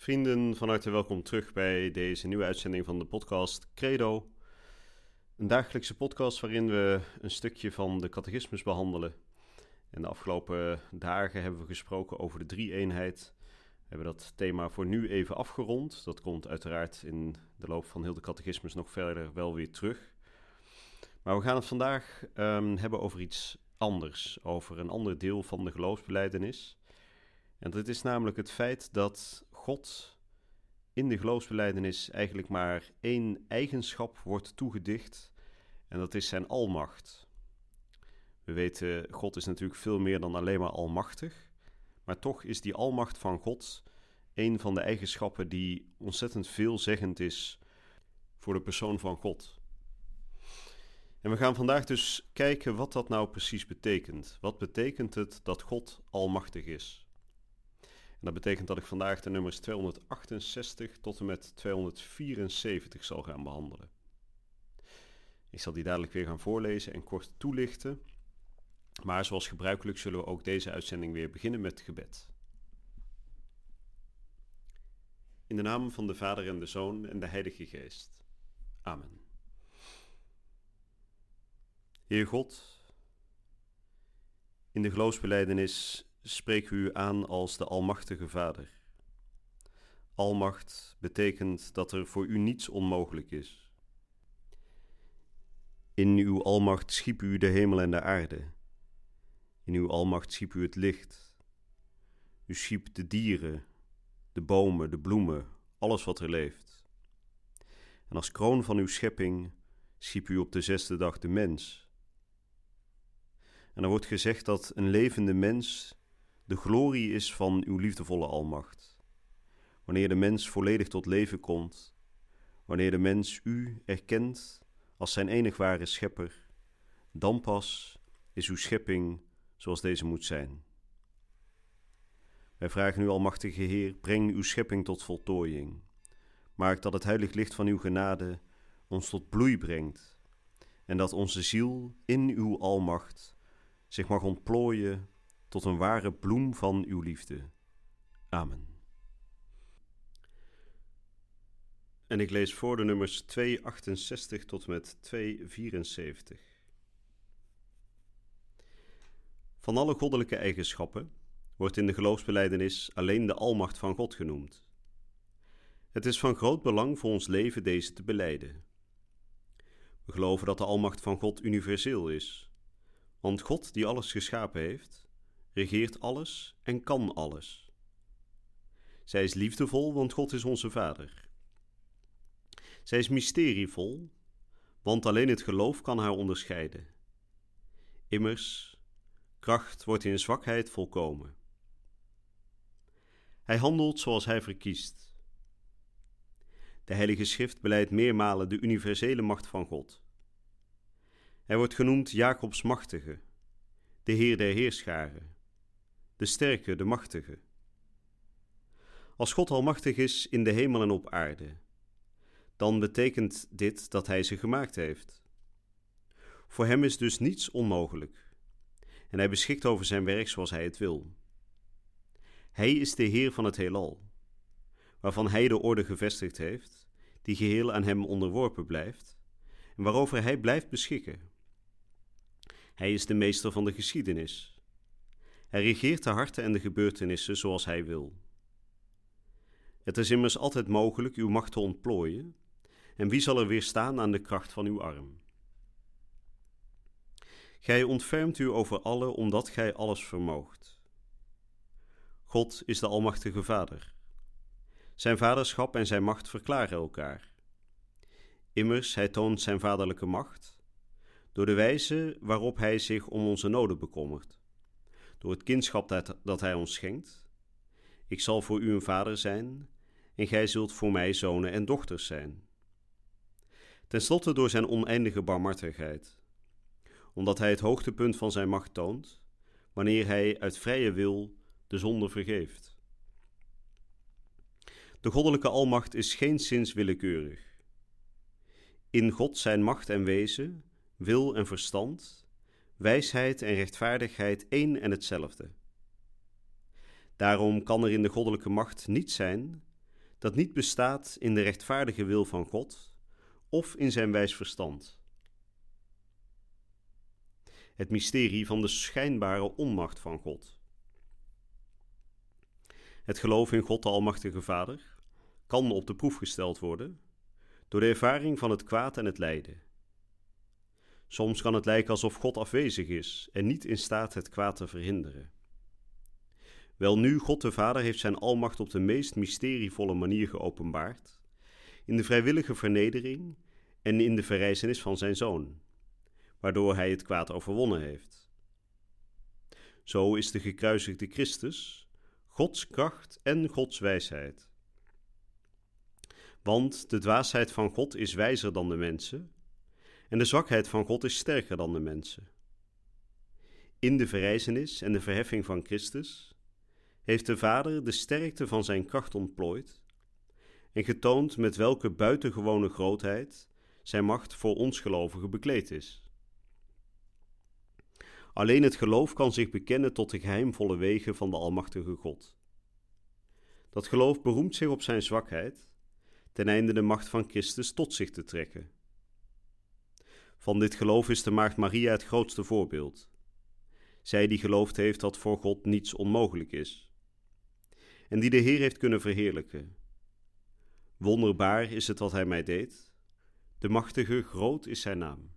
Vrienden, van harte welkom terug bij deze nieuwe uitzending van de podcast Credo. Een dagelijkse podcast waarin we een stukje van de catechismus behandelen. En de afgelopen dagen hebben we gesproken over de drie-eenheid. We hebben dat thema voor nu even afgerond. Dat komt uiteraard in de loop van heel de catechismus nog verder wel weer terug. Maar we gaan het vandaag um, hebben over iets anders, over een ander deel van de geloofsbeleidenis. En dat is namelijk het feit dat God in de geloofsbeleidenis eigenlijk maar één eigenschap wordt toegedicht, en dat is zijn almacht. We weten, God is natuurlijk veel meer dan alleen maar almachtig, maar toch is die almacht van God een van de eigenschappen die ontzettend veelzeggend is voor de persoon van God. En we gaan vandaag dus kijken wat dat nou precies betekent. Wat betekent het dat God almachtig is? En dat betekent dat ik vandaag de nummers 268 tot en met 274 zal gaan behandelen. Ik zal die dadelijk weer gaan voorlezen en kort toelichten. Maar zoals gebruikelijk zullen we ook deze uitzending weer beginnen met gebed. In de naam van de Vader en de Zoon en de Heilige Geest. Amen. Heer God, in de geloofsbeleidenis spreek u aan als de Almachtige Vader. Almacht betekent dat er voor u niets onmogelijk is. In uw almacht schiep u de hemel en de aarde. In uw almacht schiep u het licht. U schiep de dieren, de bomen, de bloemen, alles wat er leeft. En als kroon van uw schepping schiep u op de zesde dag de mens. En er wordt gezegd dat een levende mens de glorie is van uw liefdevolle almacht. Wanneer de mens volledig tot leven komt, wanneer de mens u erkent als zijn enig ware schepper, dan pas is uw schepping zoals deze moet zijn. Wij vragen u, Almachtige Heer, breng uw schepping tot voltooiing. Maak dat het heilig licht van uw genade ons tot bloei brengt en dat onze ziel in uw almacht zich mag ontplooien tot een ware bloem van uw liefde. Amen. En ik lees voor de nummers 268 tot met 274. Van alle goddelijke eigenschappen wordt in de geloofsbeleidenis alleen de almacht van God genoemd. Het is van groot belang voor ons leven deze te beleiden. We geloven dat de almacht van God universeel is, want God die alles geschapen heeft, regeert alles en kan alles. Zij is liefdevol, want God is onze Vader. Zij is mysterievol, want alleen het geloof kan haar onderscheiden. Immers, kracht wordt in zwakheid volkomen. Hij handelt zoals hij verkiest. De Heilige Schrift beleidt meermalen de universele macht van God. Hij wordt genoemd Jacobs machtige, de Heer der Heerscharen, de sterke, de machtige. Als God almachtig is in de hemel en op aarde, dan betekent dit dat Hij ze gemaakt heeft. Voor Hem is dus niets onmogelijk, en Hij beschikt over Zijn werk zoals Hij het wil. Hij is de Heer van het heelal, waarvan Hij de orde gevestigd heeft, die geheel aan Hem onderworpen blijft, en waarover Hij blijft beschikken. Hij is de meester van de geschiedenis hij regeert de harten en de gebeurtenissen zoals hij wil. Het is immers altijd mogelijk uw macht te ontplooien, en wie zal er weerstaan aan de kracht van uw arm? Gij ontfermt u over alle, omdat gij alles vermoogt. God is de Almachtige Vader. Zijn vaderschap en zijn macht verklaren elkaar. Immers, hij toont zijn vaderlijke macht door de wijze waarop hij zich om onze noden bekommert door het kindschap dat, Hij ons schenkt. Ik zal voor u een vader zijn, en gij zult voor mij zonen en dochters zijn. Ten slotte door zijn oneindige barmhartigheid, omdat hij het hoogtepunt van zijn macht toont, wanneer hij uit vrije wil de zonde vergeeft. De goddelijke almacht is geen sinds willekeurig. In God zijn macht en wezen, wil en verstand, wijsheid en rechtvaardigheid één en hetzelfde. Daarom kan er in de goddelijke macht niets zijn dat niet bestaat in de rechtvaardige wil van God of in zijn wijs verstand. Het mysterie van de schijnbare onmacht van God. Het geloof in God de Almachtige Vader kan op de proef gesteld worden door de ervaring van het kwaad en het lijden. Soms kan het lijken alsof God afwezig is en niet in staat het kwaad te verhinderen. Welnu, God de Vader heeft zijn almacht op de meest mysterievolle manier geopenbaard, in de vrijwillige vernedering en in de verrijzenis van zijn Zoon, waardoor hij het kwaad overwonnen heeft. Zo is de gekruisigde Christus Gods kracht en Gods wijsheid. Want de dwaasheid van God is wijzer dan de mensen, en de zwakheid van God is sterker dan de mensen. In de verrijzenis en de verheffing van Christus heeft de Vader de sterkte van zijn kracht ontplooid en getoond met welke buitengewone grootheid zijn macht voor ons gelovigen bekleed is. Alleen het geloof kan zich bekennen tot de geheimvolle wegen van de Almachtige God. Dat geloof beroemt zich op zijn zwakheid, ten einde de macht van Christus tot zich te trekken. Van dit geloof is de Maagd Maria het grootste voorbeeld. Zij die geloofd heeft dat voor God niets onmogelijk is. En die de Heer heeft kunnen verheerlijken. Wonderbaar is het wat Hij mij deed. De machtige, groot is Zijn naam.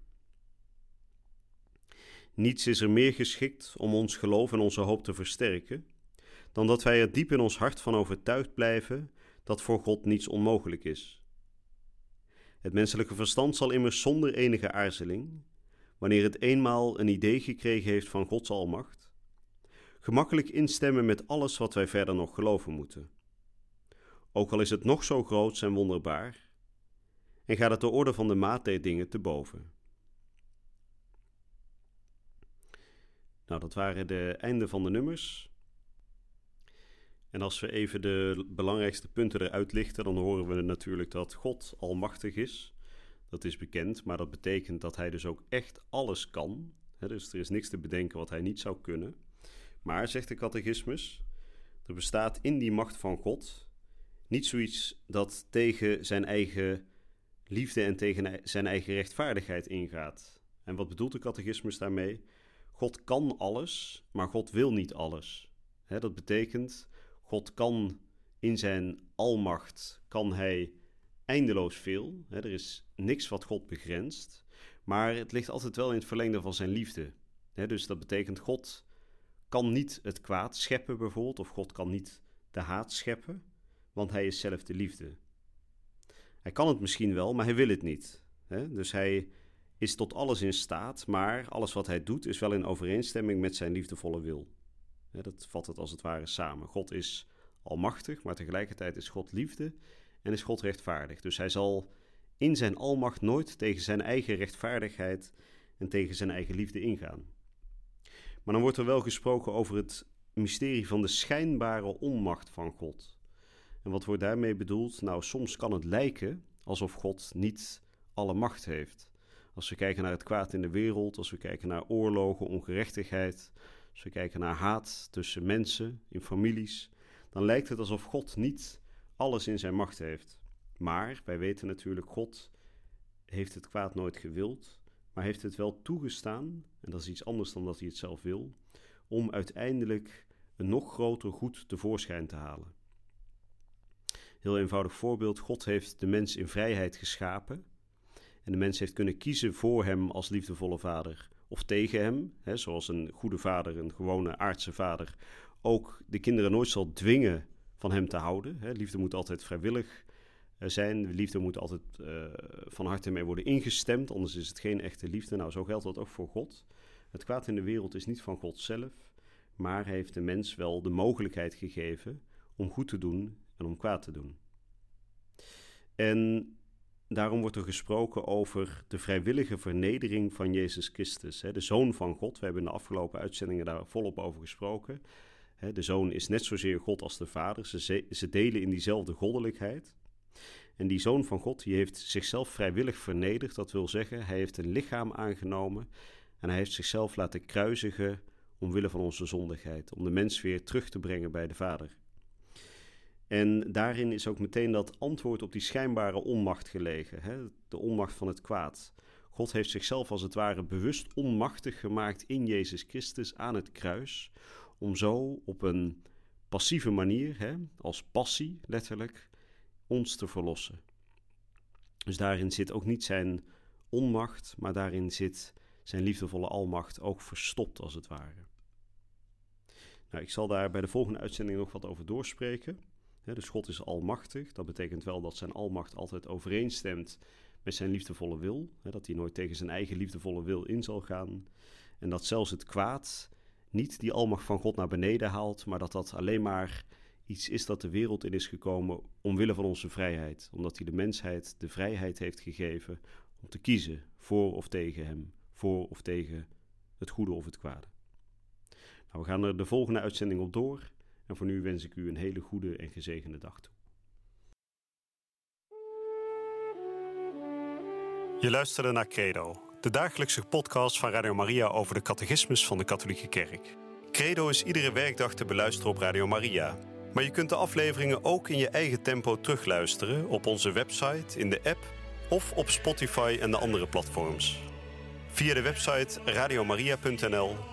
Niets is er meer geschikt om ons geloof en onze hoop te versterken, dan dat wij er diep in ons hart van overtuigd blijven dat voor God niets onmogelijk is. Het menselijke verstand zal immers zonder enige aarzeling, wanneer het eenmaal een idee gekregen heeft van Gods almacht, gemakkelijk instemmen met alles wat wij verder nog geloven moeten. Ook al is het nog zo groot en wonderbaar, en gaat het de orde van de maat der dingen te boven. Nou, dat waren de einde van de nummers. En als we even de belangrijkste punten eruit lichten, dan horen we natuurlijk dat God almachtig is. Dat is bekend, maar dat betekent dat hij dus ook echt alles kan. dus er is niks te bedenken wat hij niet zou kunnen. Maar, zegt de catechismus, er bestaat in die macht van God niet zoiets dat tegen zijn eigen liefde en tegen zijn eigen rechtvaardigheid ingaat. En wat bedoelt de catechismus daarmee? God kan alles, maar God wil niet alles. dat betekent God kan in zijn almacht, kan hij eindeloos veel. er is niks wat God begrenst. Maar het ligt altijd wel in het verlengde van zijn liefde. dus dat betekent God kan niet het kwaad scheppen bijvoorbeeld. Of God kan niet de haat scheppen. Want hij is zelf de liefde. Hij kan het misschien wel, maar hij wil het niet. dus hij is tot alles in staat, maar alles wat hij doet is wel in overeenstemming met zijn liefdevolle wil dat vat het als het ware samen. God is almachtig, maar tegelijkertijd is God liefde en is God rechtvaardig. Dus hij zal in zijn almacht nooit tegen zijn eigen rechtvaardigheid en tegen zijn eigen liefde ingaan. Maar dan wordt er wel gesproken over het mysterie van de schijnbare onmacht van God. En wat wordt daarmee bedoeld? Nou, soms kan het lijken alsof God niet alle macht heeft. Als we kijken naar het kwaad in de wereld, als we kijken naar oorlogen, ongerechtigheid, als we kijken naar haat tussen mensen, in families, dan lijkt het alsof God niet alles in zijn macht heeft. Maar wij weten natuurlijk, God heeft het kwaad nooit gewild, maar heeft het wel toegestaan, en dat is iets anders dan dat hij het zelf wil, om uiteindelijk een nog groter goed tevoorschijn te halen. Heel eenvoudig voorbeeld: God heeft de mens in vrijheid geschapen. En de mens heeft kunnen kiezen voor hem als liefdevolle vader of tegen hem, hè, zoals een goede vader, een gewone aardse vader, ook de kinderen nooit zal dwingen van hem te houden. Hè. Liefde moet altijd vrijwillig uh, zijn, liefde moet altijd uh, van harte mee worden ingestemd, anders is het geen echte liefde. Nou, zo geldt dat ook voor God. Het kwaad in de wereld is niet van God zelf, maar hij heeft de mens wel de mogelijkheid gegeven om goed te doen en om kwaad te doen. En daarom wordt er gesproken over de vrijwillige vernedering van Jezus Christus, de Zoon van God. We hebben in de afgelopen uitzendingen daar volop over gesproken. De Zoon is net zozeer God als de Vader. Ze, ze delen in diezelfde goddelijkheid. En die Zoon van God die heeft zichzelf vrijwillig vernederd. Dat wil zeggen, hij heeft een lichaam aangenomen en hij heeft zichzelf laten kruisigen omwille van onze zondigheid, om de mens weer terug te brengen bij de Vader. En daarin is ook meteen dat antwoord op die schijnbare onmacht gelegen, hè? de onmacht van het kwaad. God heeft zichzelf als het ware bewust onmachtig gemaakt in Jezus Christus aan het kruis, om zo op een passieve manier, hè, als passie letterlijk, ons te verlossen. Dus daarin zit ook niet zijn onmacht, maar daarin zit zijn liefdevolle almacht ook verstopt als het ware. Nou, ik zal daar bij de volgende uitzending nog wat over doorspreken. Dus God is almachtig. Dat betekent wel dat zijn almacht altijd overeenstemt met zijn liefdevolle wil. dat hij nooit tegen zijn eigen liefdevolle wil in zal gaan. En dat zelfs het kwaad niet die almacht van God naar beneden haalt, maar dat dat alleen maar iets is dat de wereld in is gekomen omwille van onze vrijheid. Omdat hij de mensheid de vrijheid heeft gegeven om te kiezen voor of tegen hem, voor of tegen het goede of het kwade. Nou, we gaan er de volgende uitzending op door. En voor nu wens ik u een hele goede en gezegende dag toe. Je luisterde naar Credo, de dagelijkse podcast van Radio Maria over de catechismus van de Katholieke Kerk. Credo is iedere werkdag te beluisteren op Radio Maria. Maar je kunt de afleveringen ook in je eigen tempo terugluisteren op onze website, in de app of op Spotify en de andere platforms. Via de website radiomaria.nl